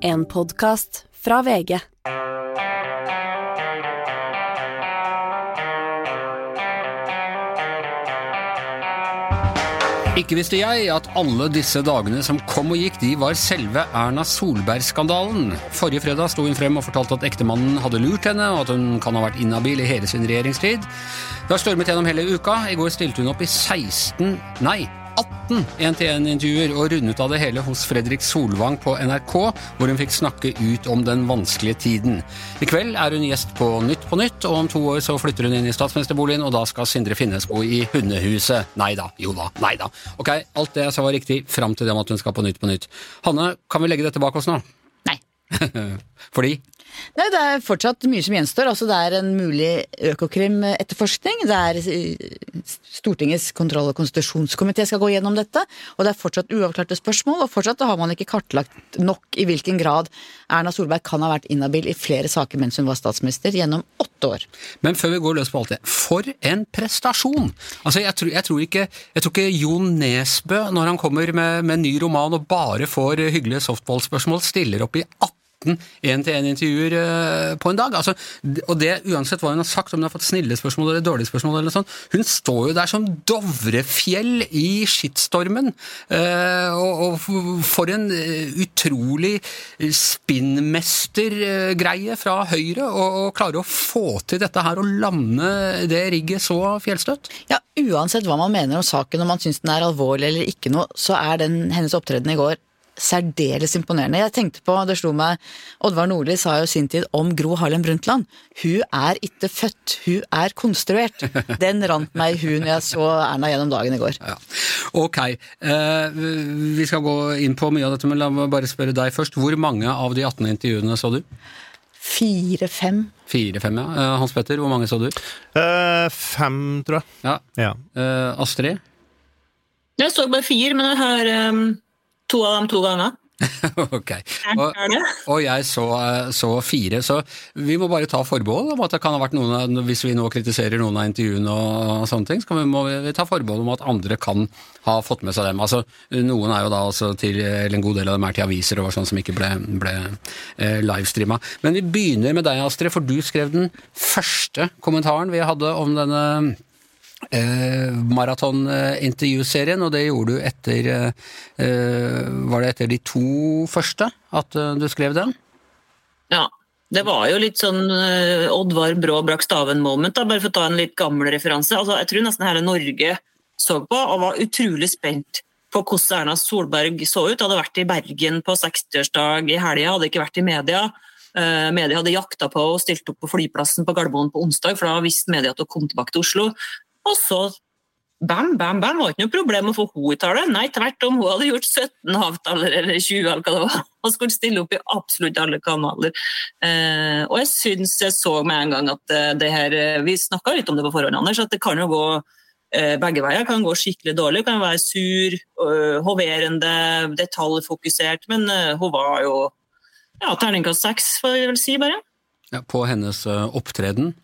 En podkast fra VG. Ikke visste jeg at alle disse dagene som kom og gikk, de var selve Erna Solberg-skandalen. Forrige fredag sto hun frem og fortalte at ektemannen hadde lurt henne, og at hun kan ha vært inhabil i hele sin regjeringstid. Det har stormet gjennom hele uka. I går stilte hun opp i 16, nei, 18 1-til-1-intervjuer og rundet av det hele hos Fredrik Solvang på NRK, hvor hun fikk snakke ut om den vanskelige tiden. I kveld er hun gjest på Nytt på Nytt, og om to år så flytter hun inn i statsministerboligen, og da skal Sindre Finnes bo i hundehuset. Nei da, jo da, nei da. Ok, alt det jeg sa var riktig, fram til det med at hun skal på Nytt på Nytt. Hanne, kan vi legge dette bak oss nå? Nei. Fordi? Nei, det er fortsatt mye som gjenstår. Altså, det er en mulig Økokrim-etterforskning. Det er eh, Stortingets kontroll- og konstitusjonskomité skal gå gjennom dette. Og det er fortsatt uavklarte spørsmål, og fortsatt har man ikke kartlagt nok i hvilken grad Erna Solberg kan ha vært inhabil i flere saker mens hun var statsminister gjennom åtte år. Men før vi går løs på alt det, for en prestasjon! Altså, jeg tror, jeg tror, ikke, jeg tror ikke, Jon Nesbø, når han kommer med, med ny roman og bare får hyggelige softballspørsmål, stiller opp i 18 én-til-én-intervjuer eh, på en dag. Altså, og det uansett hva hun har sagt, om hun har fått snille spørsmål eller dårlige spørsmål. eller sånt, Hun står jo der som Dovrefjell i skittstormen. Eh, og, og for en eh, utrolig spinnmestergreie fra Høyre å klare å få til dette her og lande det rigget så fjellstøtt. Ja, uansett hva man mener om saken, om man syns den er alvorlig eller ikke noe, så er den hennes opptreden i går særdeles imponerende. Jeg tenkte på, det slo meg, Oddvar Nordli sa jo sin tid om Gro Harlem Brundtland. Hun er ikke født, hun er konstruert. Den rant meg i huet når jeg så Erna gjennom dagen i går. Ja. Ok, eh, vi skal gå inn på mye av dette, men la meg bare spørre deg først. Hvor mange av de 18 intervjuene så du? Fire-fem. Fire-fem, ja. Eh, Hans Petter, hvor mange så du? Eh, fem, tror jeg. Ja. ja. Eh, Astrid? Jeg så bare fire, men jeg har um To av dem to ganger. ok. Og, og jeg så, så, fire, så vi må bare ta forbehold om at det kan ha vært noen Hvis vi nå kritiserer noen av intervjuene og sånne ting, så vi, må vi ta forbehold om at andre kan ha fått med seg dem. Altså, noen er jo da altså til, eller En god del av dem er til aviser og sånn som ikke ble, ble eh, livestreama. Men vi begynner med deg, Astrid, for du skrev den første kommentaren vi hadde om denne eh, maratonintervjuserien, og det gjorde du etter eh, Var det etter de to første at eh, du skrev den? Ja. Det var jo litt sånn uh, Oddvar Brå brakk staven-moment, bare for å ta en litt gammel referanse. Altså, jeg tror nesten hele Norge så på og var utrolig spent på hvordan Erna Solberg så ut. Hadde vært i Bergen på 60-årsdag i helga, hadde ikke vært i media. Uh, media hadde jakta på og stilt opp på flyplassen på Gardermoen på onsdag, for da visste media at hun kom tilbake til Oslo. Og så bam, bam, bam, var ikke noe problem å få henne i tale. Nei, tvert om, hun hadde gjort 17 avtaler eller 20 eller hva det var, og skulle stille opp i absolutt alle kanaler. Eh, og jeg syns jeg så med en gang at eh, det her eh, Vi snakka litt om det på forhånd, Anders, at det kan jo gå eh, begge veier. Kan gå skikkelig dårlig, kan være sur, øh, hoverende, detaljfokusert, men øh, hun var jo ja, terningkast seks, får jeg vel si, bare. Ja, på hennes opptreden?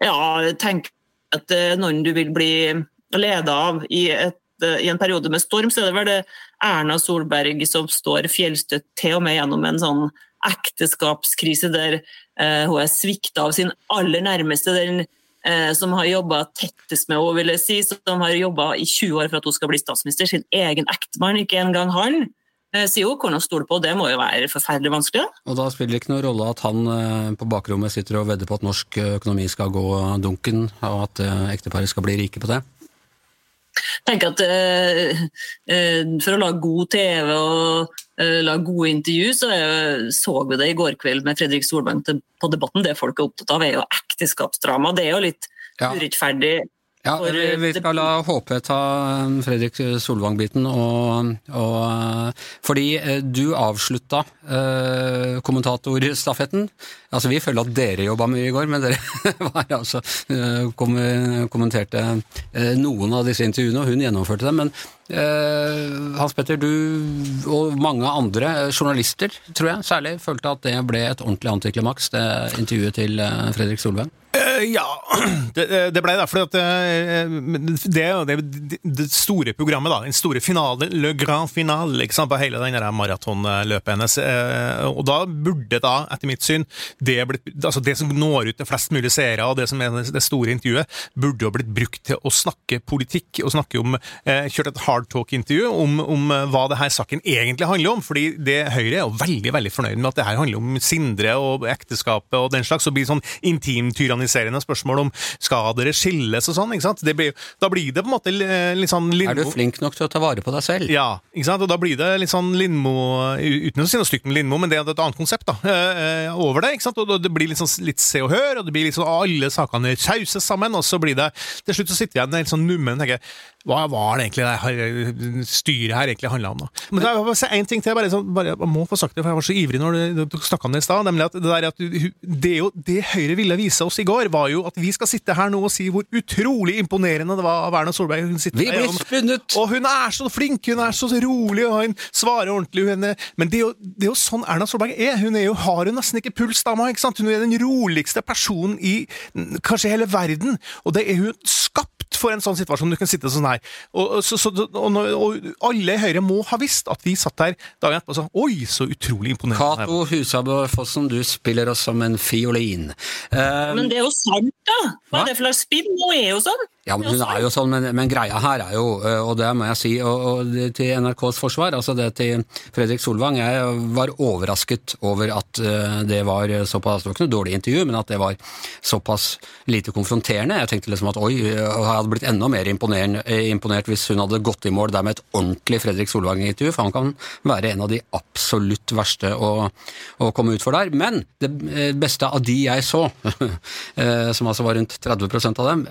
Ja, tenk at eh, noen du vil bli leda av i, et, eh, i, en periode med storm, så er det vel det Erna Solberg som står fjellstøtt til og med gjennom en sånn ekteskapskrise der eh, hun er svikta av sin aller nærmeste, den eh, som har jobba tettest med henne, vil jeg si, som har jobba i 20 år for at hun skal bli statsminister. Sin egen ektemann, ikke engang han. Eh, hun hvordan hun stoler på, det må jo være forferdelig vanskelig. Og da spiller det ikke noen rolle at han eh, på bakrommet sitter og vedder på at norsk økonomi skal gå dunken, og at eh, ekteparet skal bli rike på det? Jeg tenker at uh, For å lage god TV og eh, lage gode intervju, så så vi det i går kveld med Fredrik Solberg på Debatten. Det folk er opptatt av, er jo ekteskapsdrama. Det er jo litt ja. urettferdig ja, Vi skal la HP ta Fredrik Solvang-biten. Og, og, fordi eh, du avslutta eh, kommentatorstafetten. Altså, vi føler at dere jobba mye i går, men dere var altså, eh, kom, kommenterte eh, noen av disse intervjuene, og hun gjennomførte dem. Men eh, Hans Petter, du og mange andre journalister, tror jeg særlig, følte at det ble et ordentlig antiklimaks, det intervjuet til Fredrik Solvang? Eh, ja, det, det ble det. For det, det det, det, store programmet, da. Den store finale, le grand finale ikke sant, på hele den maratonløpet hennes. Eh, og da burde da, etter mitt syn, det, blitt, altså det som når ut til flest mulig seere, og det som er det store intervjuet, burde jo blitt brukt til å snakke politikk og snakke om eh, Kjørt et hardtalk-intervju om, om hva det her saken egentlig handler om. fordi det Høyre er jo veldig veldig fornøyd med at det her handler om Sindre og ekteskapet og den slags. og blir sånn intimtyranniserende spørsmål om skal dere skilles og sånn. ikke sant? Blir, da blir det på en måte litt sånn Lindmo Er du flink nok til å ta vare på deg selv? Ja, ikke sant? og da blir det litt sånn Lindmo Uten å si noe stygt om Lindmo, men det er et annet konsept da, eh, over det. ikke sant? Og det blir litt sånn litt Se og Hør, og det blir liksom alle sakene sauses sammen, og så blir det Til slutt så sitter jeg igjen litt sånn nummen og tenker hva var det egentlig det her, styret her egentlig handla om? da? Men jeg vil en ting til, bare, sånn, bare, jeg må få sagt det, for jeg var så ivrig når du, du snakka om det i stad. nemlig at Det der at det, jo, det Høyre ville vise oss i går, var jo at vi skal sitte her nå og si hvor utrolig imponerende det var av Erna Solberg. Hun sitter vi blir spunnet! Og hun er så flink, hun er så rolig, og hun svarer ordentlig. Hun er, men det er, jo, det er, jo, sånn Erna Solberg er. Hun er jo, har jo nesten ikke puls, dama. Hun er den roligste personen i kanskje hele verden. Og det er hun skapt for en sånn situasjon. Du kan sitte sånn her. Og, så, så, og, og, alle i Høyre må ha visst at vi satt der dagen etterpå og sa oi, så utrolig imponerende. Cato Husabø Fossen, du spiller oss som en fiolin. Uh, Men det er jo sant, da! Hva? er det for slags spill? Nå er jo sånn! Ja, men hun er jo sånn, men, men, greia her er jo, og det må jeg si, og, og til NRKs forsvar, altså det til Fredrik Solvang, jeg var overrasket over at det var såpass, det var ikke noe dårlig intervju, men at det var såpass lite konfronterende. Jeg tenkte liksom at oi, jeg hadde blitt enda mer imponert, hvis hun hadde gått i mål der med et ordentlig Fredrik Solvang-intervju, for han kan være en av de absolutt verste å, å komme ut for der. Men det beste av de jeg så, som altså var rundt 30% av dem,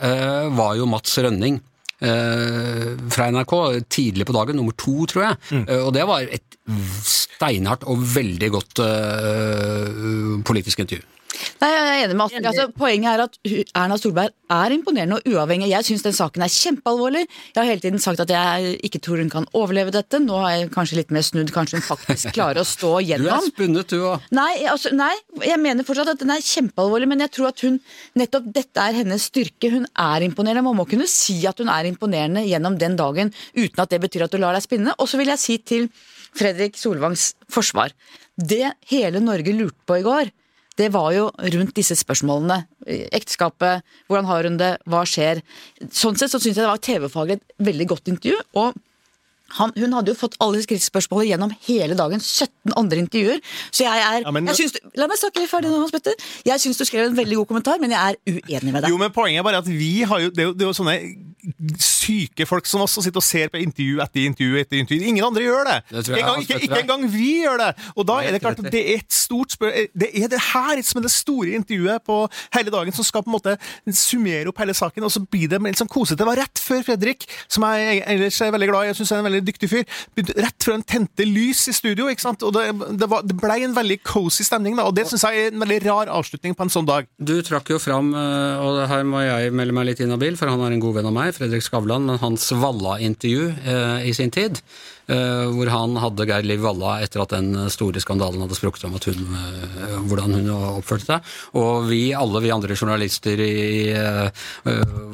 var jo Mats Rønning. Uh, fra NRK tidlig på dagen, nummer to, tror jeg. Mm. Uh, og det var et steinhardt og veldig godt uh, politisk intervju. Nei, jeg er enig med Astrid. Altså, poenget er at Erna Solberg er imponerende og uavhengig. Jeg syns den saken er kjempealvorlig. Jeg har hele tiden sagt at jeg ikke tror hun kan overleve dette. Nå har jeg kanskje litt mer snudd. Kanskje hun faktisk klarer å stå gjennom. Du er spunnet, du òg. Nei, altså, nei, jeg mener fortsatt at den er kjempealvorlig, men jeg tror at hun nettopp dette er hennes styrke. Hun er imponerende. Man må kunne si at hun er imponerende gjennom den dagen uten at det betyr at du lar deg spinne. Og så vil jeg si til Fredrik Solvangs forsvar. Det hele Norge lurte på i går, det var jo rundt disse spørsmålene. Ekteskapet, hvordan har hun det, hva skjer? Sånn sett så syns jeg det var TV-faglig et veldig godt intervju. og han, hun hadde jo fått alle skriftspørsmålene gjennom hele dagen. 17 andre intervjuer. Så jeg er ja, men, jeg synes, La meg snakke ferdig nå, Hans Petter. Jeg syns du skrev en veldig god kommentar, men jeg er uenig med deg. Jo, men Poenget er bare at vi har jo Det er jo, det er jo sånne syke folk som oss som sitter og ser på intervju etter intervju etter intervju. Ingen andre gjør det! det ikke, engang, ikke, ikke engang vi gjør det! Og da er det klart at det er et stort spør... Det er det her som er det store intervjuet på hele dagen, som skal på en måte summere opp hele saken, og så blir det litt sånn kosete. Det var rett før Fredrik, som jeg ellers er veldig glad i, jeg syns er en veldig dyktig fyr, rett før han tente lys i studio, ikke sant? og det, det, var, det ble en veldig cozy stemning, da, og det syns jeg er en veldig rar avslutning på en sånn dag. Du trakk jo fram, eh, og her må jeg melde meg litt inhabil, for han er en god venn av meg, Fredrik Skavlan, men hans Valla-intervju eh, i sin tid. Eh, hvor han hadde Geir Liv Valla etter at den store skandalen hadde sprukket om hun, eh, hvordan hun oppførte seg. Og vi, alle vi andre journalister i, uh,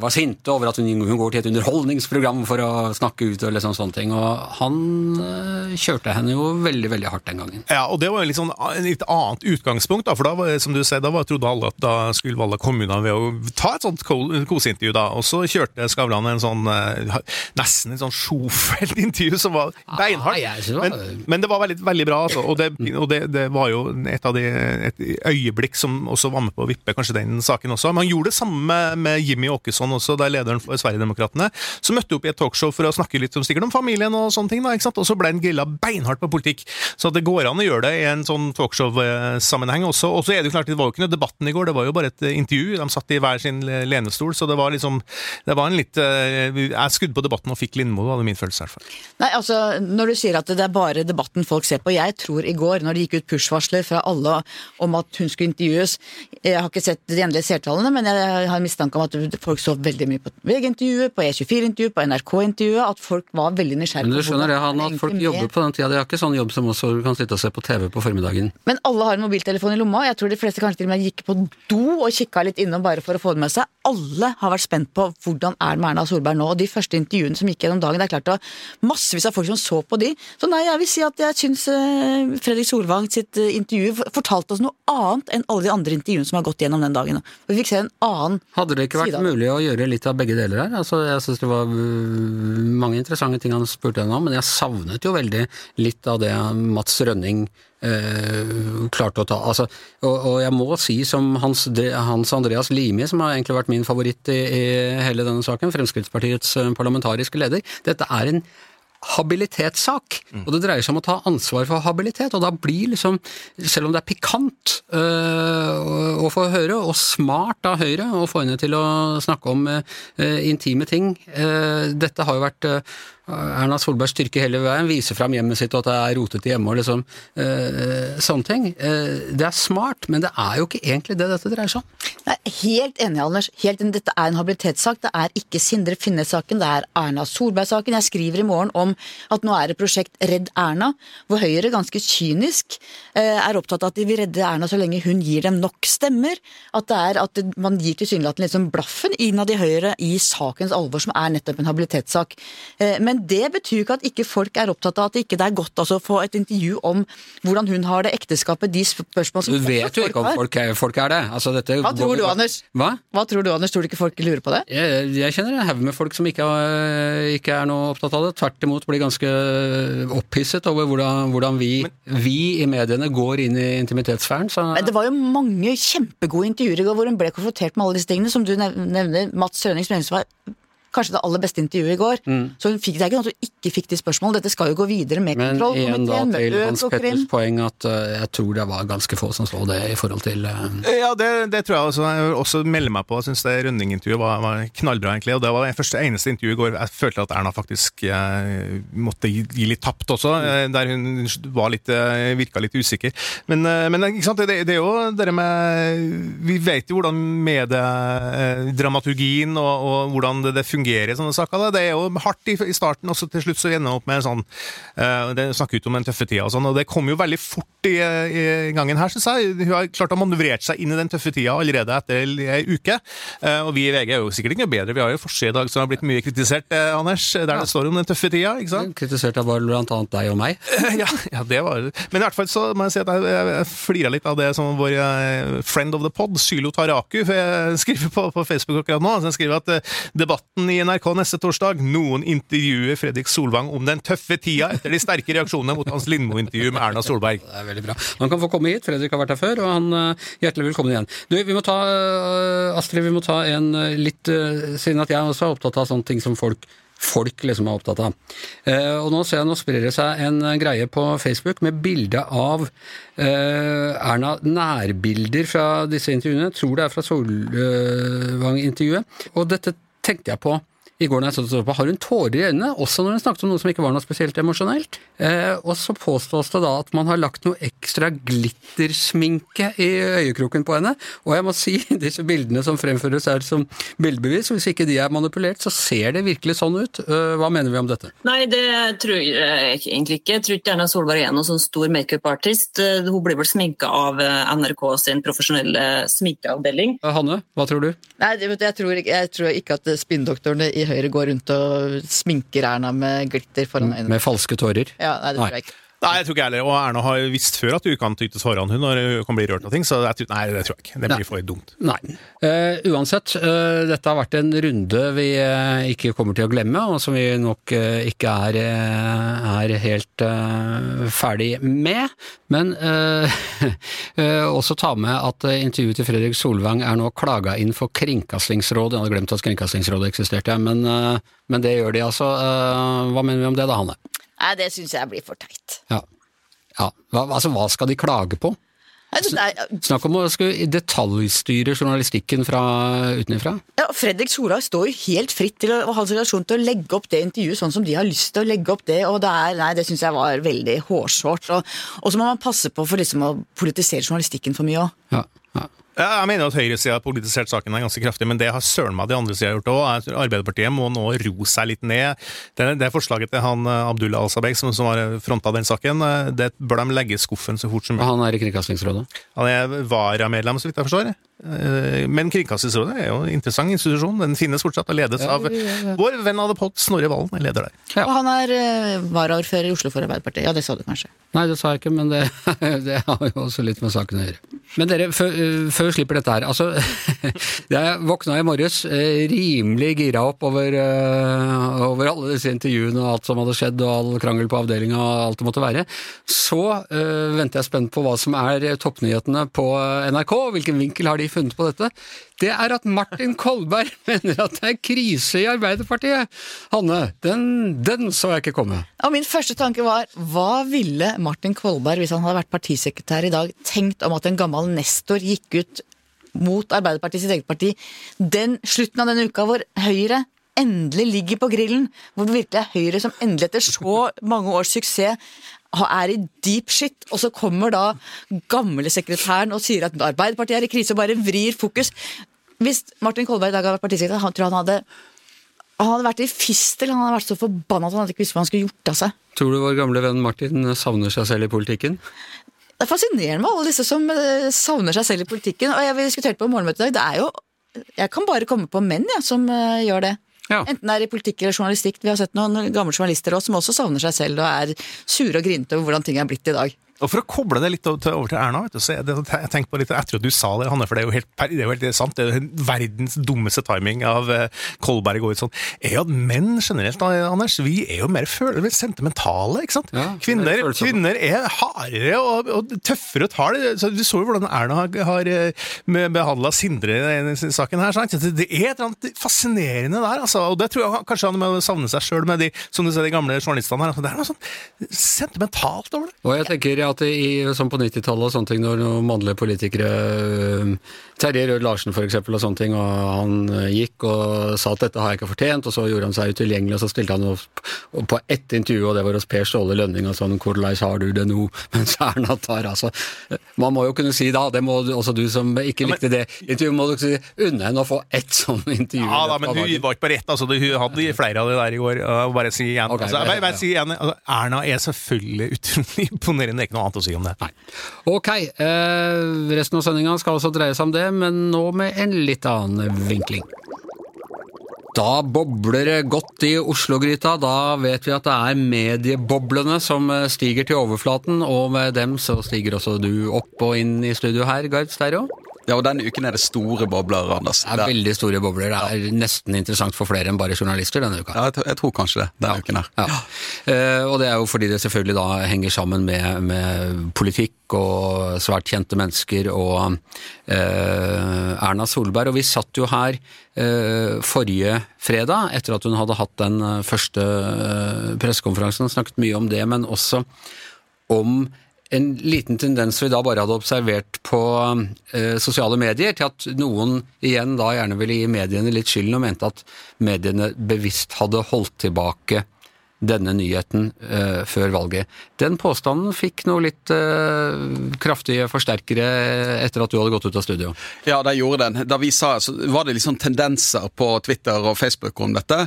var sinte over at hun, hun, går til et underholdningsprogram for å snakke ut og liksom sånne ting. Og han kjørte henne jo veldig, veldig hardt den gangen. Ja, og det var jo liksom et litt annet utgangspunkt, da, for da var, som du sier, da var, trodde alle at da skulle Valla komme unna ved å ta et sånt koseintervju, da. Og så kjørte Skavlan en sånn nesten en sånn Schofeld-intervju som var beinhardt. Ah, men, men, det var veldig, veldig bra, altså. Og, det, og det, det, var jo et av de et øyeblikk som også var med på å vippe kanskje den saken også. Men han gjorde det samme med, Jimmy Åkesson også, da lederen for Sverigedemokraterna. Så møtte opp i et talkshow for å snakke litt om, sikkert om familien og sånne ting, da, ikke sant? og så ble han grilla beinhardt på politikk. Så det går an å gjøre det i en sånn talkshow-sammenheng også. Og så er det jo klart, det var jo ikke noe debatten i går, det var jo bare et intervju. De satt i hver sin lenestol, så det var liksom Det var en litt Jeg skudde på debatten og fikk Lindmo, det var min følelse i hvert fall. Nei, altså når du sier at det er bare debatten folk ser på Jeg tror i går, når det gikk ut push-varsler fra alle om at hun skulle intervjues Jeg har ikke sett de endelige seertallene, men jeg har mistanke om at folk så veldig mye på VG-intervjuet, på E24-intervjuet, på NRK-intervjuet, at folk var veldig nysgjerrige. Men du skjønner det, Hanna, han, at folk jobber på den tida. Det er ikke sånn jobb som også du kan sitte og se på TV på formiddagen. Men alle har en mobiltelefon i lomma. Jeg tror de fleste kanskje til og med gikk på do og kikka litt innom bare for å få det med seg. Alle har vært spent på hvordan er det med Erna Solberg nå. Og de første intervjuene som gikk gjennom dagen, det er klart det massevis av folk som så på de. Så nei, jeg vil si at jeg syns eh, Fredrik Solvang sitt eh, intervju fortalte oss noe annet enn alle de andre intervjuene som har gått gjennom den dagen. Vi fikk se en annen Hadde det ikke vært mulig å gjøre litt av begge deler her? Altså, jeg synes det var øh, mange interessante ting han spurte henne om, men jeg savnet jo veldig litt av det Mats Rønning Uh, klarte å ta. Altså, og, og jeg må si som Hans, Hans Andreas Limi, som har egentlig vært min favoritt i, i hele denne saken, Fremskrittspartiets parlamentariske leder, dette er en habilitetssak, og det dreier seg om å ta ansvar for habilitet, og da blir liksom, selv om det er pikant øh, å- få høre, og smart av Høyre å få henne til å snakke om øh, intime ting, øh, dette har jo vært øh, Erna Solbergs styrke hele veien, vise fram hjemmet sitt og at det er rotete hjemme og liksom eh, sånne ting. Eh, det er smart, men det er jo ikke egentlig det dette dreier seg om. Nei, helt enig, Anders. Helt enig. Dette er en habilitetssak. Det er ikke Sindre Finnes-saken, det er Erna Solberg-saken. Jeg skriver i morgen om at nå er det prosjekt Redd Erna, hvor Høyre ganske kynisk eh, er opptatt av at de vil redde Erna så lenge hun gir dem nok stemmer. At det er at man gir tilsynelatende liksom blaffen innad i Høyre i sakens alvor, som er nettopp en habilitetssak. Eh, Men det betyr ikke at ikke folk er opptatt av at det ikke er godt altså, å få et intervju om hvordan hun har det ekteskapet, de spørsmål som Du vet jo ikke om folk er, folk er det. Altså, dette Hva tror du, Anders? Hva? Hva tror du, Anders? Tror du ikke folk lurer på det? Jeg, jeg kjenner en haug med folk som ikke, ikke er noe opptatt av det. Tvert imot blir ganske opphisset over hvordan, hvordan vi, vi i mediene går inn i intimitetssfæren. Så Men det var jo mange kjempegode intervjuer i går hvor hun ble konfrontert med alle disse tingene. Som du nevner, Mats Rønning, som var kanskje det aller beste intervjuet i går. Så hun fikk, det er ikke noe at hun ikke fikk de spørsmålene. Dette skal jo gå videre med men igjen da til Hans Petters poeng at uh, jeg tror det var ganske få som så det i forhold til uh... Ja, det, det tror jeg også. Jeg også melder meg på. Jeg syns det Rønning-intervjuet var, var knallbra, egentlig. Og det var det første eneste intervjuet i går jeg følte at Erna faktisk uh, måtte gi, gi litt tapt også, der hun var litt, virka litt usikker. Men, men ikke sant, det, det er jo det med Vi vet jo hvordan mediedramaturgien og, og hvordan det, det fungerer i sånne saker. Da. Det er jo hardt i, i starten, og så til slutt så ender man opp med sånn uh, Det snakker ut om den tøffe tida og sånn, og det kom jo veldig fort i, i gangen her, syns jeg. Hun har klart å manøvrere seg inn i den tøffe tida allerede etter ei uke. Uh, Og vi i VG er jo sikkert ikke bedre. Vi har jo forside i dag som har blitt mye kritisert, uh, Anders, der det står om den tøffe tida, ikke sant? Kritisert av annet deg og meg. ja, ja, det var Men i hvert fall så må jeg si at jeg, jeg, jeg flira litt av det som vår friend of the pod, Sylo Taraku, skriver på, på Facebook akkurat nå. Han skriver at debatten i NRK neste torsdag Noen intervjuer Fredrik Solvang om den tøffe tida etter de sterke reaksjonene mot hans Lindmo-intervju med Erna Solberg. Det er veldig bra. Han kan få komme hit, Fredrik har vært her før, og han eh, hjertelig velkommen igjen. Du, vi må ta, eh, Astrid, vi må ta en eh, litt, siden at jeg også er opptatt av sånne ting som folk folk liksom er opptatt av. Eh, og nå ser jeg nå sprer det seg en greie på Facebook med bilde av eh, Erna nærbilder fra disse intervjuene. Jeg tror det er fra Solvang-intervjuet. Og dette tenkte jeg på i går da jeg så på, har hun tårer i øynene, også når hun snakket om noe som ikke var noe spesielt emosjonelt. Eh, og så påstås det da at man har lagt noe ekstra glittersminke i øyekroken på henne. Og jeg må si, disse bildene som fremføres her som bildebevis, hvis ikke de er manipulert, så ser det virkelig sånn ut. Eh, hva mener vi om dette? Nei, det tror jeg egentlig ikke. Jeg tror ikke Erna Solberg er noen sånn stor makeup-artist. Eh, Hun blir vel sminka av eh, NRK sin profesjonelle sminkeavdeling. Eh, Hanne, hva tror du? Nei, jeg, tror, ikke- jeg tror ikke at spinndoktorene i Høyre går rundt og sminker Erna med glitter foran øynene. Med falske tårer? Ja, nei, det tror jeg ikke. Nei, jeg tror ikke jeg heller. Og Erna har visst før at du kan tyte tårene hun når hun kan bli rørt av ting, så jeg nei, det tror jeg ikke. Det Nei. blir for dumt. Nei. Uh, uansett, uh, dette har vært en runde vi uh, ikke kommer til å glemme, og som vi nok ikke er, er helt ferdig med. Men også ta med at intervjuet til Fredrik Solvang er nå klaga inn for Kringkastingsrådet. Jeg hadde glemt at Kringkastingsrådet eksisterte, men, men det gjør de altså. Hva mener vi om det da, Hanne? Nei, det syns jeg blir for teit. Ja. ja. Hva, altså, hva skal de klage på? Snakk om å detaljstyre journalistikken fra utenfra. ja, Fredrik Solhaug står jo helt fritt til å, å ha relasjon til å legge opp det intervjuet sånn som de har lyst til å legge opp det, og det er, nei, det syns jeg var veldig hårsårt. Og, og så må man passe på for liksom å politisere journalistikken for mye òg. Ja, ja. Ja, jeg mener at høyresida har politisert saken ganske kraftig, men det har søren meg de andre sida gjort òg. Arbeiderpartiet må nå ro seg litt ned. Det, det forslaget til han eh, Abdullah Al-Sabek, som, som har fronta den saken, eh, det bør de legge i skuffen så fort som mulig. Han er i Kringkastingsrådet. Han er varamedlem, så vidt jeg forstår. Eh, Men Kringkastingsrådet er jo en interessant institusjon. Den finnes fortsatt og ledes av vår venn av det pod, Snorre Valen, er leder der. Ja. Og han er uh, varaordfører i Oslo for Arbeiderpartiet. Ja, det sa du kanskje. Nei, det sa jeg ikke, men det, det har jo også litt med saken å gjøre. Men dere, før, øh, før vi slipper dette her altså, Jeg våkna i morges eh, rimelig gira opp over, eh, over alle disse intervjuene og alt som hadde skjedd, og all krangel på avdelinga og alt det måtte være. Så øh, venter jeg spent på hva som er toppnyhetene på NRK. Hvilken vinkel har de funnet på dette? Det er at Martin Kolberg mener at det er krise i Arbeiderpartiet. Hanne, den, den så jeg ikke komme. Og min første tanke var hva ville Martin Kolberg, hvis han hadde vært partisekretær i dag, tenkt om at en gammel nestor gikk ut mot Arbeiderpartiet sitt eget parti den slutten av denne uka hvor Høyre endelig ligger på grillen, hvor det virkelig er Høyre som endelig etter så mange års suksess er i deep shit, og så kommer da gamlesekretæren og sier at Arbeiderpartiet er i krise og bare vrir fokus. Hvis Martin Kolberg i dag hadde vært partisekretær, han tror han hadde han hadde vært i fistel, han hadde vært så forbanna at han hadde ikke visst hva han skulle gjort av seg. Tror du vår gamle venn Martin savner seg selv i politikken? Det er fascinerende med alle disse som eh, savner seg selv i politikken. Og jeg, vi diskuterte på morgenmøtet i dag, det er jo Jeg kan bare komme på menn ja, som eh, gjør det. Ja. Enten det er i politikk eller journalistikk. Vi har sett noen gamle journalister også, som også savner seg selv og er sure og grinete over hvordan ting er blitt i dag. Og For å koble det litt over til, Erna, vet du, så det, jeg tenkte på litt etter at du sa det, Hanne, for det er jo helt, det er jo helt sant, det er jo verdens dummeste timing av eh, Kolberg og sånn, er jo at menn generelt, Anders, vi er jo mer føle, mer sentimentale, ikke sant? Ja, kvinner, er kvinner er hardere og, og tøffere og tar det. Så du så jo hvordan Erna har, har behandla Sindre i denne saken her, sant? Det det er et eller annet fascinerende der, altså, og det tror jeg kanskje han må savne seg sjøl med de, som du ser, de gamle journalistene her. Altså, det er noe sånn sentimentalt over det. Og jeg tenker at i, sånn på 90-tallet og sånne ting, når mannlige politikere Terje Rød Larsen for eksempel og sånne ting, og han øh, gikk og sa at dette har jeg ikke fortjent, og så gjorde han seg utilgjengelig, og så stilte han opp på ett intervju, og det var hos Per Ståle Lønning og sånn 'Hvordan har du det nå?' Mens Erna tar altså Man må jo kunne si da, det må også du som ikke likte det intervjuet, må du si unne henne å få ett sånt intervju. Ja da, men hun dagen. var ikke på rett. Altså, hun hadde flere av de der i går. og bare si igjen. okay, altså, bare, bare si igjen altså, Erna er selvfølgelig utrolig imponerende. Det er ikke noe annet å si om det. Nei. Ok, eh, resten av sendinga skal også dreie seg om det, men nå med en litt annen vinkling. Da bobler det godt i Oslo-gryta. Da vet vi at det er medieboblene som eh, stiger til overflaten, og med dem så stiger også du opp og inn i studio her, Gard Stereo. Ja, og denne uken er det store bobler, Anders. Det er veldig store bobler. Det er nesten interessant for flere enn bare journalister denne uka. Ja, jeg, tror- kanskje det, denne uken her. Ja. Uh, og det er jo fordi det selvfølgelig da henger sammen med, med politikk og svært kjente mennesker og uh, Erna Solberg. Og vi satt jo her uh, forrige fredag, etter at hun hadde hatt den første uh, pressekonferansen, snakket mye om det, men også om en liten tendens vi da bare hadde observert på eh, sosiale medier, til at noen igjen da gjerne ville gi mediene litt skylden, og mente at mediene bevisst hadde holdt tilbake denne nyheten uh, før valget. Den påstanden fikk noe litt uh, kraftige forsterkere etter at du hadde gått ut av studio. Ja, de gjorde den. Da vi sa, så var det liksom tendenser på Twitter og Facebook om dette.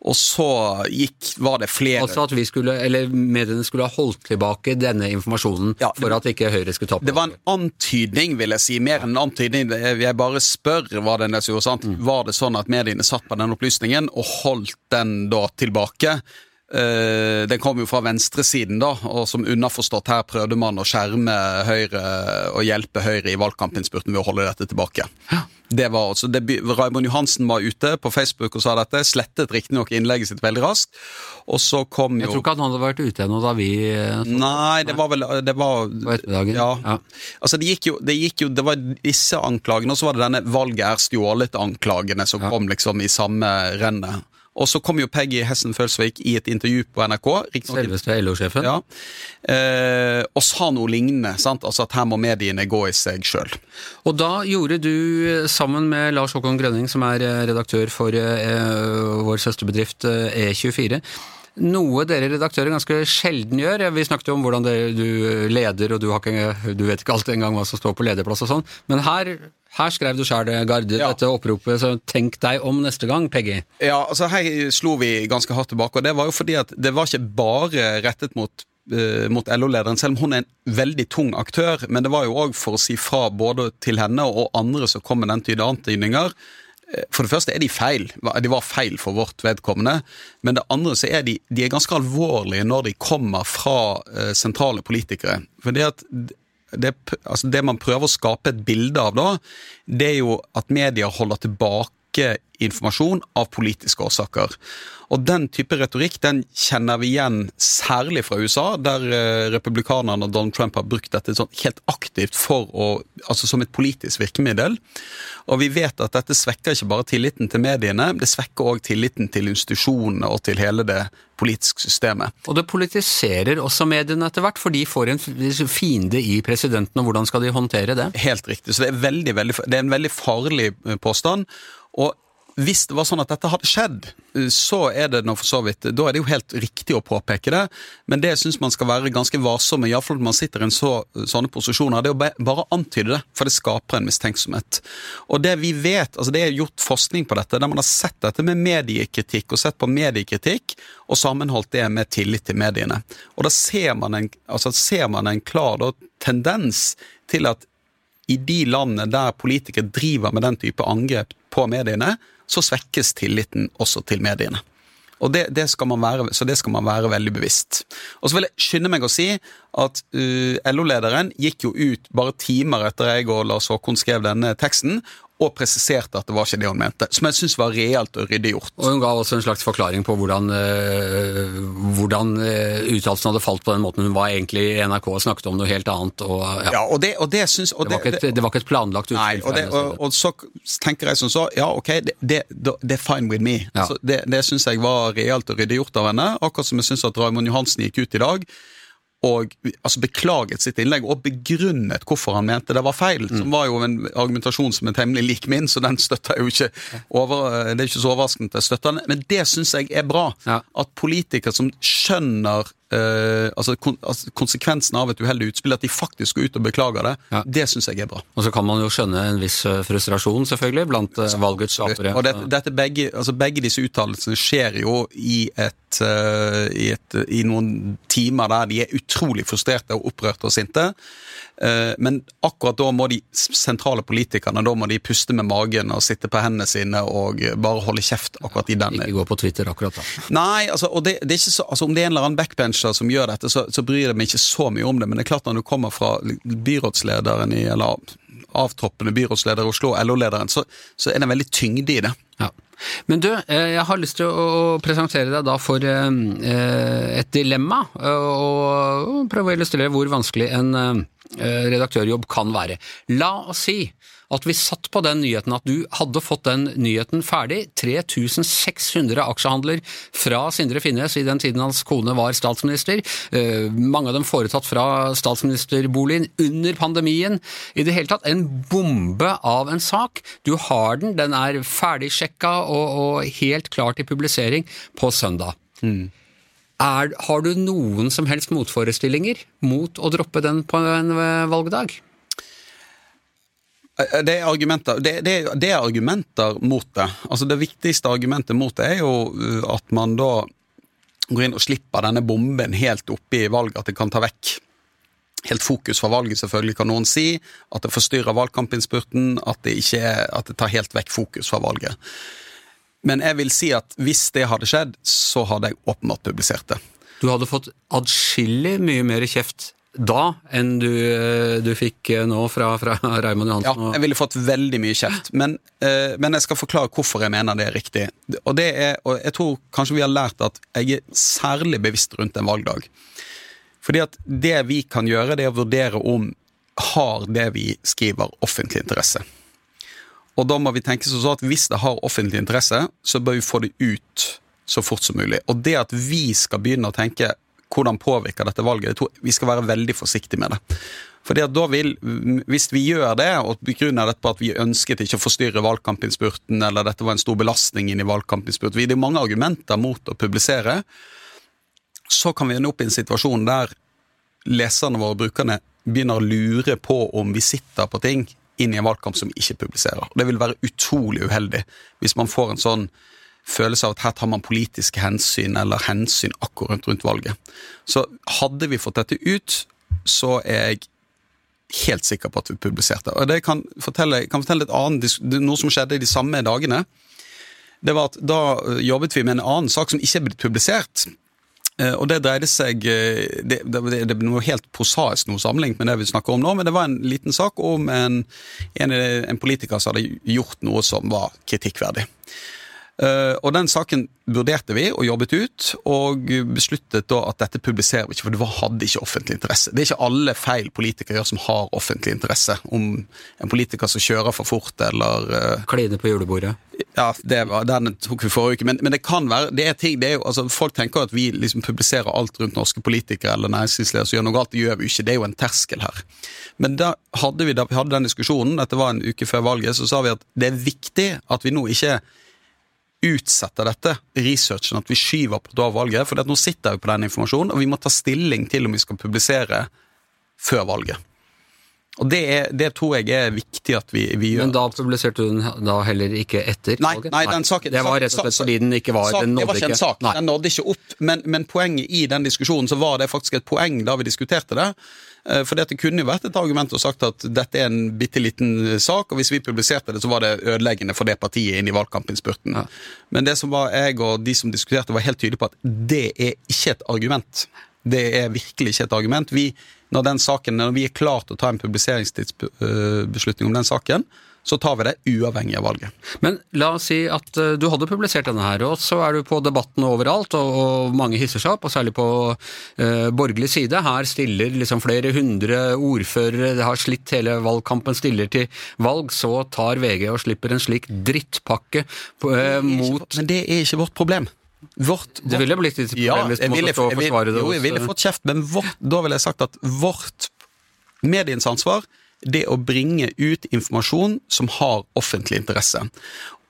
Og så gikk, var det flere Altså at vi skulle, eller mediene skulle ha holdt tilbake denne informasjonen Ja, det- for at ikke Høyre skulle tape. Det var en antydning, vil jeg si. Mer enn en antydning. Jeg bare spør hva den der gjorde. sant? Var det sånn at mediene satt på den opplysningen og holdt den da tilbake? Eh, den kom jo fra venstresiden, da, og som underforstått her prøvde man å skjerme Høyre og hjelpe Høyre i valgkampinnspurten ved å holde dette tilbake. Det var altså, det, Raymond Johansen var ute på Facebook og sa dette, slettet riktignok innlegget sitt veldig raskt. Og så kom jo Jeg tror ikke han hadde vært ute ennå da vi så, Nei, det var vel Det var på ettermiddagen. ja. Ja. Altså, det gikk jo Det, gikk jo, det var disse anklagene, og så var det denne 'valget er stjålet'-anklagene som Ja. kom liksom i samme rennet. Og så kom jo Peggy Hessen Følsvik i et intervju på NRK. Selveste LO-sjefen. Ja. eh, og sa noe lignende. sant? Altså At her må mediene gå i seg sjøl. Og da gjorde du, sammen med Lars Håkon Grønning, som er eh, redaktør for eh, vår søsterbedrift eh, E24, noe dere redaktører ganske sjelden gjør. Vi snakket jo om hvordan det, du leder, og du, har ikke, du vet ikke alltid engang hva som står på lederplass og sånn, men her, her skrev du sjøl, Gard, Ja. dette oppropet, så tenk deg om neste gang, Peggy. Ja, altså Her slo vi ganske hardt tilbake, og det var jo fordi at det var ikke bare rettet mot eh, mot LO-lederen, selv om hun er en veldig tung aktør. Men det var jo òg for å si fra både til henne og andre som kom med den type antydninger. Eh, For det første er de feil. De var feil for vårt vedkommende. Men det andre så er de, de er ganske alvorlige når de kommer fra eh, sentrale politikere. Fordi at det, altså det man prøver å skape et bilde av da, det er jo at media holder tilbake informasjon av politiske årsaker. Og den type retorikk den kjenner vi igjen særlig fra USA, der eh, republikanerne og Donald Trump har brukt dette sånn helt aktivt å, altså som et politisk virkemiddel. Og vi vet at dette svekker ikke bare tilliten til mediene, det svekker òg tilliten til institusjonene og til hele det politiske systemet. Og det politiserer også mediene etter hvert, for de får en fiende i presidenten, og hvordan skal de håndtere det? Helt riktig. Så det er, veldig, veldig, det er en veldig farlig eh, påstand. Og hvis det var sånn at dette hadde skjedd, så er det nå for så vidt Da er det jo helt riktig å påpeke det, men det syns man skal være ganske varsom med, iallfall når man sitter i en så, sånne posisjoner. Det er å bare antyde det, for det skaper en mistenksomhet. Og det vi vet, altså det er gjort forskning på dette, der man har sett dette med mediekritikk, og sett på mediekritikk, og sammenholdt det med tillit til mediene. Og da ser man en, altså ser man en klar da, tendens til at i de landene der politikere driver med den type angrep på mediene, så svekkes tilliten også til mediene. Og det, det være, så det skal man være veldig bevisst. Og så vil jeg skynde meg å si at uh, LO-lederen gikk jo ut bare timer etter jeg og Lars Håkon skrev denne teksten, og presiserte at det var ikke det hun mente. Som jeg syns var reelt og ryddig gjort. Og hun ga også en slags forklaring på hvordan, øh, hvordan øh, uttalelsen hadde falt på den måten. Hun var egentlig i NRK og snakket om noe helt annet. Og, ja. Ja, og det, og det synes, og det, var et, det var ikke et planlagt Nei, og, det, og, og så tenker jeg som så, ja ok, det, er fine with me. Ja. Så det det syns jeg var reelt og ryddig gjort av henne. Akkurat som jeg syns at Raymond Johansen gikk ut i dag og altså beklaget sitt innlegg og begrunnet hvorfor han mente det var feil. Mm. Som var jo en argumentasjon som er temmelig lik min, så den støtter jeg jo ikke over, Det er ikke så overraskende at jeg støtter den, men det syns jeg er bra. Ja. At politikere som skjønner eh, altså, kon, altså konsekvensen av et uheldig utspill, at de faktisk går ut og beklager det, Ja. det syns jeg er bra. Og så kan man jo skjønne en viss øh, frustrasjon, selvfølgelig, blant uh, valgets apere. Og dette, dette begge, altså begge disse uttalelsene skjer jo i, et, uh, i, et, i noen timer der de er utrolig frustrerte og opprørte og sinte. Eh, men akkurat da må de sentrale politikerne da må de puste med magen og sitte på hendene sine og bare holde kjeft akkurat i den Ikke gå på Twitter akkurat da. Nei, altså, og det, det er ikke så, altså, om det er en eller annen backbencher som gjør dette, så, så bryr jeg meg ikke så mye om det. Men det er klart når du kommer fra byrådslederen i, eller avtroppende byrådsleder i Oslo, LO-lederen, så, så er det en veldig tyngde i det. Ja. Men du, eh, jeg har lyst til å presentere deg da for eh, eh, et dilemma, og prøve å illustrere hvor vanskelig en redaktørjobb kan være. La oss si at vi satt på den nyheten at du hadde fått den nyheten ferdig, 3600 aksjehandler fra Sindre Finnes i den tiden hans kone var statsminister, eh, mange av dem foretatt fra statsministerboligen under pandemien, i det hele tatt en bombe av en sak. Du har den, den er ferdigsjekka og, og helt klar til publisering på søndag. Er, har du noen som helst motforestillinger mot å droppe den på en eh, valgdag? Eh, Det er, argumenter, det, det, det er argumenter mot det. Altså Det viktigste argumentet mot det er jo uh, at man da går inn og slipper denne bomben helt oppi valget, at det kan ta vekk helt fokus fra valget, selvfølgelig kan noen si. At det forstyrrer valgkampinnspurten, at det, ikke at det tar helt vekk fokus fra valget. Men jeg vil si at hvis det hadde skjedd, så hadde jeg åpenbart publisert det. Du hadde fått adskillig mye mer kjeft da enn du, eh, du fikk eh, nå fra, fra Raymond Johansen. Ja, jeg ville fått veldig mye kjeft, men, eh, men jeg skal forklare hvorfor jeg mener det er riktig. Og, det er, og jeg tror kanskje vi har lært at jeg er særlig bevisst rundt en valgdag. Fordi at det vi kan gjøre, det er å vurdere om har det vi skriver offentlig interesse. Og da må vi tenke sånn at hvis det har offentlig interesse, så bør vi få det ut så fort som mulig. Og det at vi skal begynne å tenke hvordan påvirker dette valget? Jeg tror vi skal være veldig forsiktige med det. Fordi at da vil, Hvis vi gjør det, og begrunner dette på at vi ønsket ikke å forstyrre valgkampinnspurten, eller dette var en stor belastning inn i valgkampinnspurten Det er mange argumenter mot å publisere. Så kan vi ende opp i en situasjon der leserne våre, brukerne, begynner å lure på om vi sitter på ting inn i en valgkamp som vi ikke publiserer. Det vil være utrolig uheldig hvis man får en sånn følelse av at her tar man politiske hensyn, eller hensyn akkurat rundt valget. Så hadde vi fått dette ut, så er jeg helt sikker på at vi publiserte. Og det kan fortelle, kan fortelle et annet, noe som skjedde i de samme dagene. Det var at Da jobbet vi med en annen sak som ikke er blitt publisert. Eh, og Det dreide seg eh, Det, det, det noe helt prosaisk noe sammenlignet med det vi snakker om nå, men det var en liten sak om en, en, en politiker som hadde gjort noe som var kritikkverdig. Uh, og Den saken vurderte vi og jobbet ut, og besluttet da at dette publiserer vi ikke, for det hadde ikke offentlig interesse. Det er ikke alle feil politikere gjør som har offentlig interesse. Om en politiker som kjører for fort eller uh, Kline på julebordet. Ja, det var, den tok vi forrige uke. Men, men, det kan være det er ting, det er jo, altså Folk tenker at vi liksom publiserer alt rundt norske politikere eller næringslivsledere som gjør noe galt. Det gjør vi ikke. Det er jo en terskel her. Men da hadde vi, da vi hadde den diskusjonen, dette var en uke før valget, så sa vi at det er viktig at vi nå ikke utsetter dette, researchen, at vi skyver på valget. For nå sitter vi på den informasjonen, og vi må ta stilling til om vi skal publisere før valget. Og det, er, det tror jeg er viktig at vi, vi, gjør. Men da publiserte du den da heller ikke etter nei, valget? Nei, den saken, det var rett og slett fordi den ikke var sak, den nådde Det var ikke en sak, nei. den nådde ikke opp. Men, men, poenget i den diskusjonen så var det faktisk et poeng da vi diskuterte det. Eh, for det kunne jo vært et argument og sagt at dette er en bitte liten eh, sak, og hvis vi publiserte det, så var det ødeleggende for det partiet inn i valgkampinnspurten. Ja. Men det som var jeg og de som diskuterte, var helt tydelige på at det er ikke et argument. Det er virkelig ikke et argument. Vi, når, den saken, når vi er klare til å ta en publiseringstidsbeslutning om den saken, så tar vi det uavhengig av valget. Men la oss si at uh, du hadde publisert denne her, og så er du på debatten overalt, og, mange hisser seg opp, og særlig på eh, borgerlig side. Her stiller liksom flere hundre ordførere, det har slitt hele valgkampen, stiller til valg. Så tar VG og slipper en slik drittpakke uh, mot Men det er ikke vårt problem. Vårt, det ville blitt litt problem ja, hvis du måtte stå og forsvare det. Jo, jeg ville fått kjeft, men vårt, da ville jeg sagt at vårt mediens ansvar det å bringe ut informasjon som har offentlig interesse.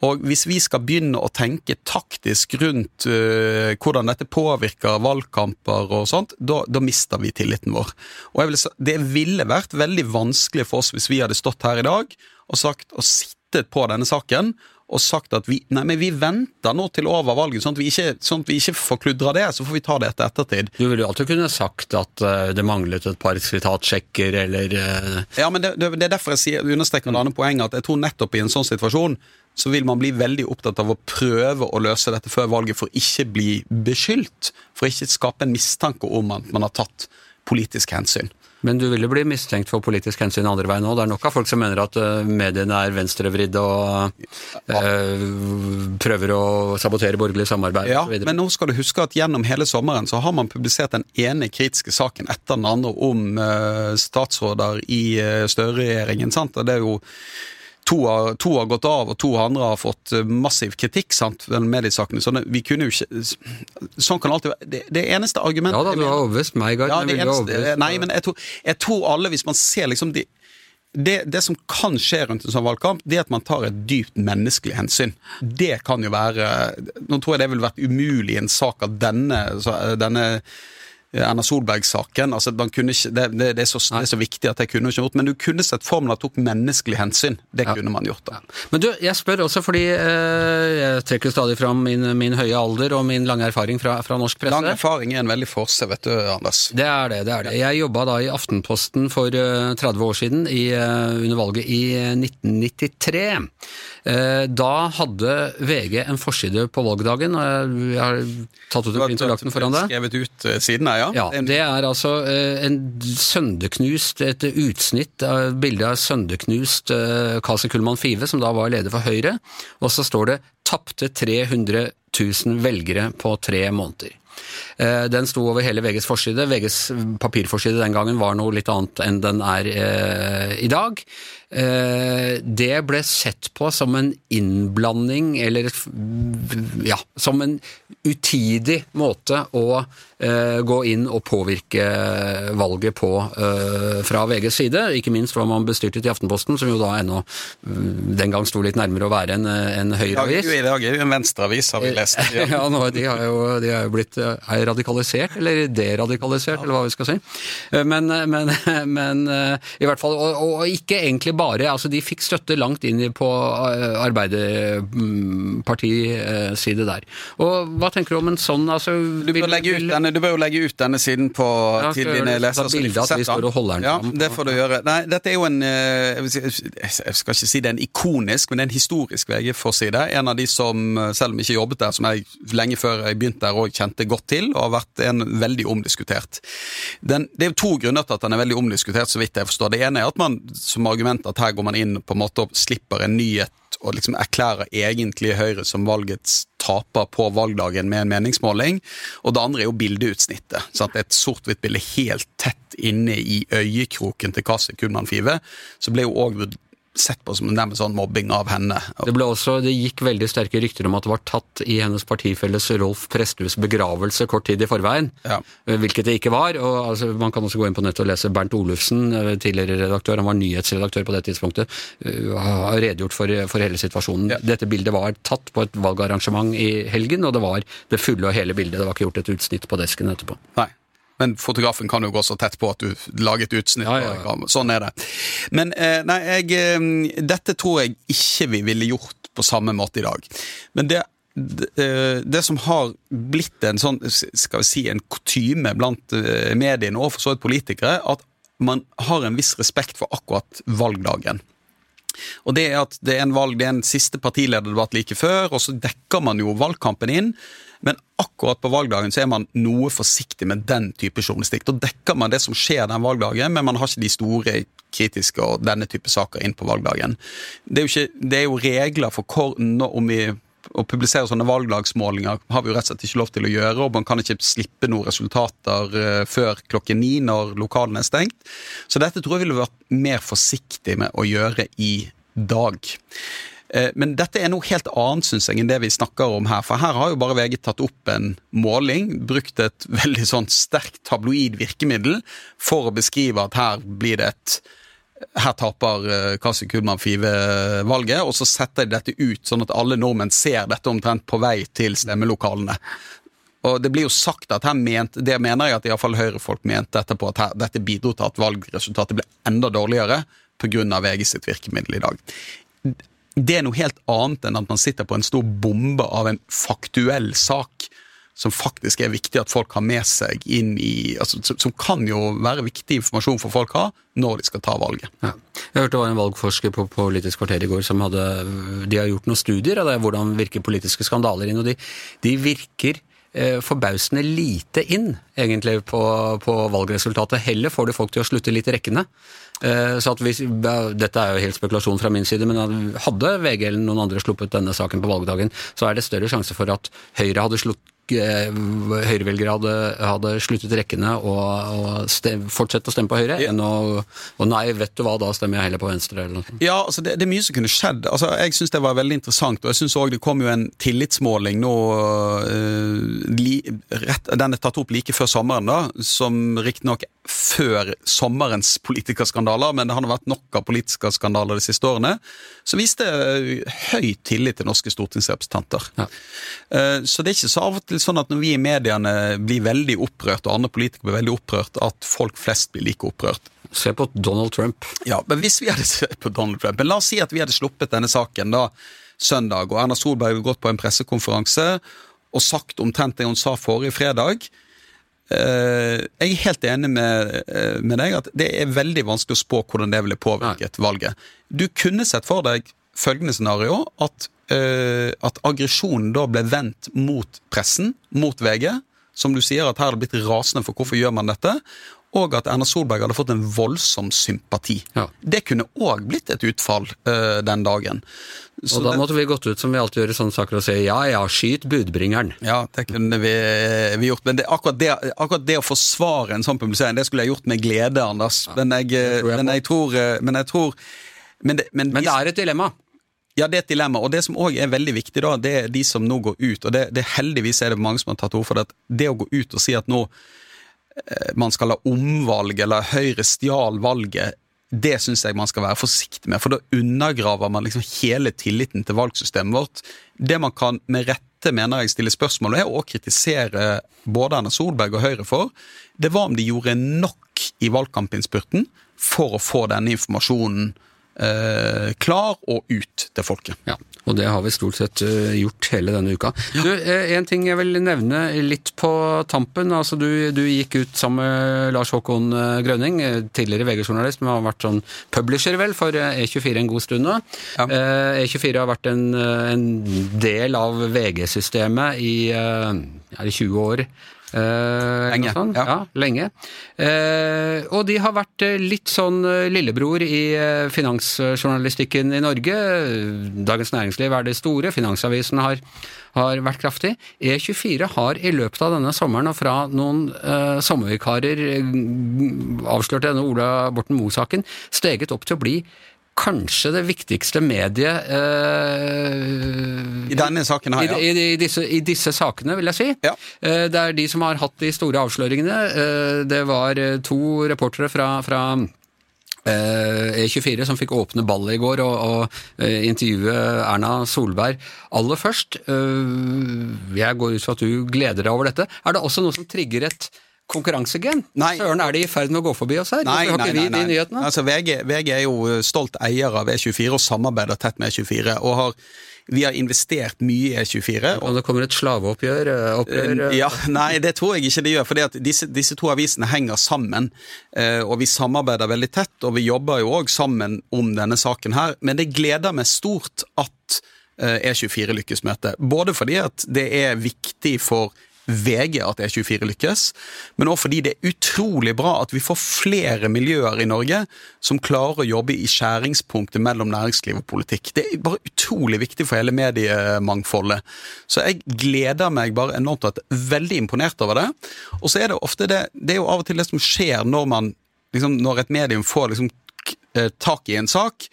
Og hvis vi skal begynne å tenke taktisk rundt uh, hvordan dette påvirker valgkamper og sånt, da, mister vi tilliten vår. Og vil, det ville vært veldig vanskelig for oss hvis vi hadde stått her i dag og sagt og sittet på denne saken og sagt at vi, nei, men vi venter nå til over valget, sånn at vi ikke, sånn at vi ikke forkludrer det. Så får vi ta det etter ettertid. Du ville jo alltid kunne sagt at uh, det manglet et par sitatsjekker, eller uh... Ja, men det, det, er derfor jeg sier, understreker det andre poenget, at jeg tror nettopp i en sånn situasjon så vil man bli veldig opptatt av å prøve å løse dette før valget for ikke bli beskyldt. For ikke skape en mistanke om at man har tatt politisk hensyn. Men du ville bli mistenkt for politisk hensyn andre veien òg. Det er nok av folk som mener at uh, mediene er venstrevridde og øh, prøver å sabotere borgerlig samarbeid. Ja, men nå skal du huske at gjennom hele sommeren så har man publisert den ene kritiske saken etter den andre om øh, statsråder i Støre-regjeringen. sant? Og det er jo to har, to har, gått av, og to andre har fått eh, massiv kritikk. sant, mediesakene, sånn, vi kunne jo ikke, sånn kan alltid være. Det, det eneste argumentet Ja da, du har overbevist meg. Ja, eneste, nei, men jeg tror, jeg tror, alle, hvis man ser liksom de, det, det, som kan skje rundt en sånn valgkamp, det er at man tar et dypt menneskelig hensyn. Det kan jo være Nå tror jeg det ville vært umulig i en sak av denne, denne Erna Solberg-saken. altså ikke, det, det, det, er så, det, er så, viktig at jeg kunne ikke gjort Men du kunne sett for deg at tok menneskelig hensyn. Det ja. kunne man gjort. da. Men du, jeg spør også fordi eh, jeg trekker stadig fram min, min, høye alder og min lange erfaring fra, fra norsk presse. Lang erfaring er en veldig forse, vet du, Anders. Det er det. det er det. Jeg jobba da i Aftenposten for 30 eh, år siden, i, eh, under valget i 1993. Eh, da hadde VG en forside på valgdagen, og jeg har tatt ut en printerlappen foran deg. Skrevet ut siden her, ja. ja. Det er altså eh, en sønderknust, et utsnitt av bildet av sønderknust eh, Kasi Kullmann Five, som da var leder for Høyre, og så står det 'tapte 300 000 velgere på tre måneder'. Eh, den sto over hele VGs forside. VGs papirforside den gangen var noe litt annet enn den er eh, i dag. Eh, det ble sett på som en innblanding, eller ja, som en utidig måte å eh, gå inn og påvirke valget på eh, fra VGs side. Ikke minst var man bestyrtet i Aftenposten, som jo da ennå mm, den gang sto litt nærmere å være en, en høyreavis. I dag er jo en venstreavis, har vi lest. Ja, ja nå, de har jo de har jo blitt er radikalisert, eller deradikalisert, eller hva vi skal si. Men, men, men i hvert fall, og, og, ikke egentlig bare altså De fikk støtte langt inn på Arbeiderpartiside der. Og Hva tenker du om en sånn altså, du, bør legge ut denne, du bør jo legge ut denne siden på ja, til dine lesere. Så de får sett den. Ja, det får du gjøre. Nei, dette er jo en Jeg skal ikke si det er en ikonisk, men det er en historisk VG-forside. En av de som, selv om jeg ikke jobbet der, som jeg lenge før jeg begynte der òg kjente godt til, og har vært en veldig omdiskutert. Den, det er jo to grunner til at den er veldig omdiskutert, så vidt jeg forstår. Det ene er at man som argument at her går man inn på en måte og slipper en nyhet og liksom erklærer egentlig Høyre som valgets taper på valgdagen med en meningsmåling. Og det andre er jo bildeutsnittet. Så at et sort-hvitt bilde helt tett inne i øyekroken til Kasi Kullmann Five, så ble jo òg sett på som nærmest sånn mobbing av henne. Det, ble også, det gikk veldig sterke rykter om at det var tatt i hennes partifelles Rolf Presthus begravelse kort tid i forveien, ja. hvilket det ikke var. og altså, Man kan også gå inn på nettet og lese Bernt Olufsen, eh, tidligere redaktør, han var nyhetsredaktør på det tidspunktet, eh, har redegjort for, for hele situasjonen. Ja. Dette bildet var tatt på et valgarrangement i helgen, og det var det fulle og hele bildet. Det var ikke gjort et utsnitt på desken etterpå. Nei. Men fotografen kan jo gå så tett på at du lager et utsnitt. Ja, ja, ja. Sånn er det. Men eh, nei, jeg, eh, dette tror jeg ikke vi ville gjort på samme måte i dag. Men det, eh, det som har blitt en sånn, skal vi si, en kutyme blant mediene og for så vidt politikere, at man har en viss respekt for akkurat valgdagen. Og det er at det er en valg, det er en siste partilederdebatt like før, og så dekker man jo valgkampen inn. Men akkurat på valgdagen så er man noe forsiktig med den type journalistikk. Da dekker man det som skjer den valgdagen, men man har ikke de store kritiske og denne type saker inn på valgdagen. Det er jo, ikke, det er jo regler for hvor, om vi å publisere sånne valgdagsmålinger har vi jo rett og slett ikke lov til å gjøre, og man kan ikke slippe noen resultater uh, før klokken ni når lokalene er stengt. Så dette tror jeg ville vært mer forsiktig med å gjøre i dag. Eh, men dette er noe helt annet synes jeg, enn det vi snakker om her. For her har jo bare VG tatt opp en måling, brukt et veldig sånn sterkt tabloid virkemiddel for å beskrive at her blir det et her taper Kasi Kudman Five-valget, og så setter de dette ut, sånn at alle nordmenn ser dette omtrent på vei til stemmelokalene. Og Det blir jo sagt at her ment, det mener jeg at iallfall Høyre-folk mente etterpå, at her, dette bidro til at valgresultatet ble enda dårligere pga. VG sitt virkemiddel i dag det er noe helt annet enn at man sitter på en stor bombe av en faktuell sak som faktisk er viktig at folk har med seg inn i altså, Som kan jo være viktig informasjon for folk ha når de skal ta valget. Ja. Jeg hørte det var en valgforsker på Politisk kvarter i går som hadde De har gjort noen studier av det, hvordan virker politiske skandaler inn, og de, de virker forbausende lite inn, egentlig, på, på, valgresultatet. Heller får du folk til å slutte litt i rekkene. Eh, så at hvis, Dette er jo helt spekulasjon fra min side, men hadde VG eller noen andre sluppet denne saken på valgdagen, så er det større sjanse for at Høyre hadde slutt, Eh, høyrevelgere hadde, hadde, sluttet rekkene og, og stem, fortsatt å stemme på Høyre, ja. enn å Og nei, vet du hva, da stemmer jeg heller på Venstre, eller noe. Ja, altså det, det er mye som kunne skjedd. Altså, jeg syns det var veldig interessant, og jeg syns òg det kom jo en tillitsmåling nå uh, li, rett, Den er tatt opp like før sommeren, da, som riktignok før sommerens politikerskandaler, men det har vært nok av politiske skandaler de siste årene, så viste høy tillit til norske stortingsrepresentanter. Ja. Uh, så det er ikke så av og til sånn at når vi i mediene blir veldig opprørt, og andre politikere blir veldig opprørt, at folk flest blir like opprørt. Se på Donald Trump. Ja, men hvis vi hadde sett på Donald Trump Men la oss si at vi hadde sluppet denne saken da søndag, og Erna Solberg hadde gått på en pressekonferanse og sagt omtrent det hun sa forrige fredag. Eh, jeg er helt enig med, eh, med, deg at det er veldig vanskelig å spå hvordan det ville påvirket Nei. valget. Du kunne sett for deg følgende scenario, at uh, at aggresjonen da ble vendt mot pressen, mot VG. Som du sier, at her har det blitt rasende for hvorfor gjør man dette. Og at Erna Solberg hadde fått en voldsom sympati. Ja. Det kunne òg blitt et utfall uh, den dagen. Så og da måtte vi gått ut som vi alltid gjør i sånne saker og si ja ja, skyt budbringeren. Ja, det kunne vi, vi gjort. Men det, akkurat, det, akkurat, det, å forsvare en sånn publisering, det skulle jeg gjort med glede, Anders. Ja, men, jeg, jeg men, jeg tror, men jeg tror Men det, men Men det er et dilemma. Ja, det er et dilemma. Og det som òg er veldig viktig, da, det er de som nå går ut. Og det, det heldigvis er det mange som har tatt ord for det. at Det å gå ut og si at nå eh, man skal ha omvalg, eller Høyre stjal valget, det syns jeg man skal være forsiktig med. For da undergraver man liksom hele tilliten til valgsystemet vårt. Det man kan med rette mener jeg stille spørsmål ved, og kritisere både Erna Solberg og Høyre for, det var om de gjorde nok i valgkampinnspurten for å få denne informasjonen eh, klar og ut til folket. Ja, og det har vi stort sett eh, gjort hele denne uka. Du, eh, En ting jeg vil nevne litt på tampen. altså Du, du gikk ut sammen med Lars Håkon eh, Grønning, tidligere VG-journalist, men har vært sånn publisher vel for eh, E24 en god stund nå. Ja. Eh, E24 har vært en, en del av VG-systemet i eh, i 20 år. Eh, Lenge, Sånn. ja. ja lenge. Eh, og de har vært eh, litt sånn eh, lillebror i eh, finansjournalistikken i Norge. Dagens Næringsliv er det store, Finansavisen har, har vært kraftig. E24 har i løpet av denne sommeren og fra noen eh, sommervikarer avslørt denne Ola Borten Moe-saken, steget opp til å bli Kanskje det viktigste mediet eh, I denne saken her, ja. i, i, disse, I disse sakene, vil jeg si. Ja. Eh, Det er de som har hatt de store avsløringene. Eh, Det var eh, to reportere fra, fra eh, E24 som fikk åpne ballet i går og, og eh, intervjue Erna Solberg aller først. Jeg går ut fra at du gleder deg over dette. Er det også noe som trigger et konkurransegen? Nei. Søren, er de i ferd med å gå forbi oss her? Nei, Hvorfor har nei, ikke vi nei, nei. de nyhetene? Altså, VG, VG er jo stolt eier av E24 og samarbeider tett med E24. og har, Vi har investert mye i E24. og Om det kommer et slaveoppgjør? Oppgjør, eh, Ja, Nei, det tror jeg ikke det gjør. at disse, disse to avisene henger sammen. eh, Og vi samarbeider veldig tett, og vi jobber jo òg sammen om denne saken her. Men det gleder meg stort at eh, E24 lykkes med dette. Både fordi at det er viktig for VG at E24 lykkes, men også fordi det er utrolig bra at vi får flere miljøer i Norge som klarer å jobbe i skjæringspunktet mellom næringsliv og politikk. Det er bare utrolig viktig for hele mediemangfoldet. Så jeg gleder meg bare enormt og er veldig imponert over det. Og så er det ofte det Det er jo av og til det som skjer når man liksom, Når et medium får liksom eh, tak i en sak,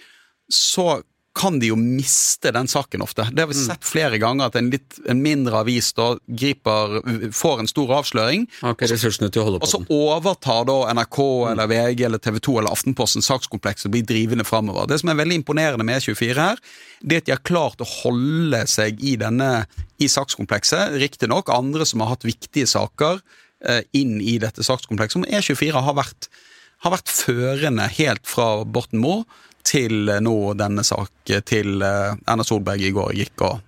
så kan de jo miste den saken ofte. Det har vi sett flere ganger, at en, litt, en mindre avis da griper, får en stor avsløring, Okay, og så overtar da NRK eller VG eller TV 2 eller Aftenposten sakskomplekset og blir drivende framover. Det som er veldig imponerende med E24 her, det er at de har klart å holde seg i denne i sakskomplekset. Riktignok andre som har hatt viktige saker eh, inn i dette sakskomplekset, men E24 har vært, har vært førende helt fra Borten Moe til eh, nå denne sak eh, til eh, Erna Solberg i går gikk og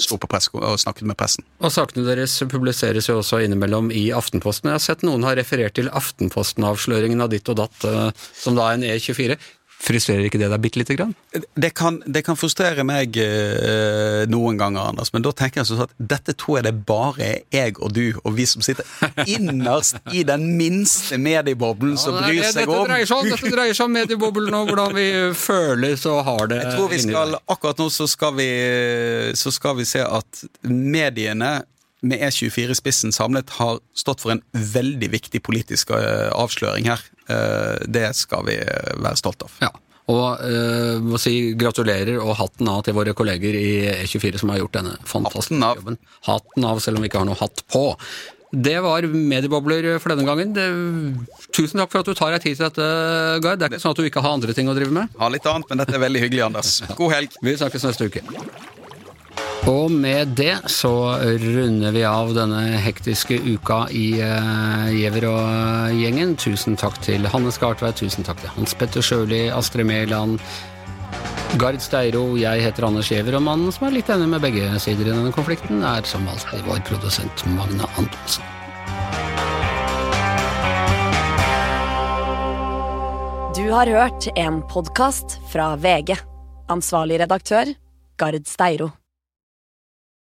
sto på press og snakket med pressen. Og sakene deres publiseres jo også innimellom i Aftenposten. Jeg har sett noen har referert til Aftenposten-avsløringen av ditt og datt, som da er en E24. Frustrerer ikke det deg bitte lite grann? Det kan, det kan frustrere meg eh, noen ganger, Anders, men da tenker jeg sånn at dette tror jeg det bare er jeg og du og vi som sitter innerst i den minste medieboblen som Ja, det er bryr det seg om dreier seg om. Dette dreier seg om medieboblen og hvordan vi føler så har det Jeg tror vi skal. Akkurat nå så skal vi, så skal vi se at mediene med E24 i spissen samlet har stått for en veldig viktig politisk eh, avsløring her. Eh, det skal vi eh, være stolt av. Ja. Og eh, må si gratulerer og hatten av til våre kolleger i E24 som har gjort denne fantastiske Hatten jobben. Hatten av, selv om vi ikke har noe hatt på. Det var mediebobler for denne gangen. Det, tusen takk for at du tar deg tid til dette, Gard. Det er ikke sånn at du ikke har andre ting å drive med. Har litt annet, men dette er veldig hyggelig, Anders. God helg. Vi snakkes neste uke. Og med det så runder vi av denne hektiske uka i uh, Giæver og gjengen. Tusen takk til Hanne Skartveit, tusen takk til Hans Petter Sjøli, Astrid Mæland, Gard Steiro, jeg heter Anders Gjever, og mannen som er litt enig med begge sider i denne konflikten, er som alltid vår produsent Magne Antonsen. Du har hørt en podkast fra VG. Ansvarlig redaktør, Gard Steiro.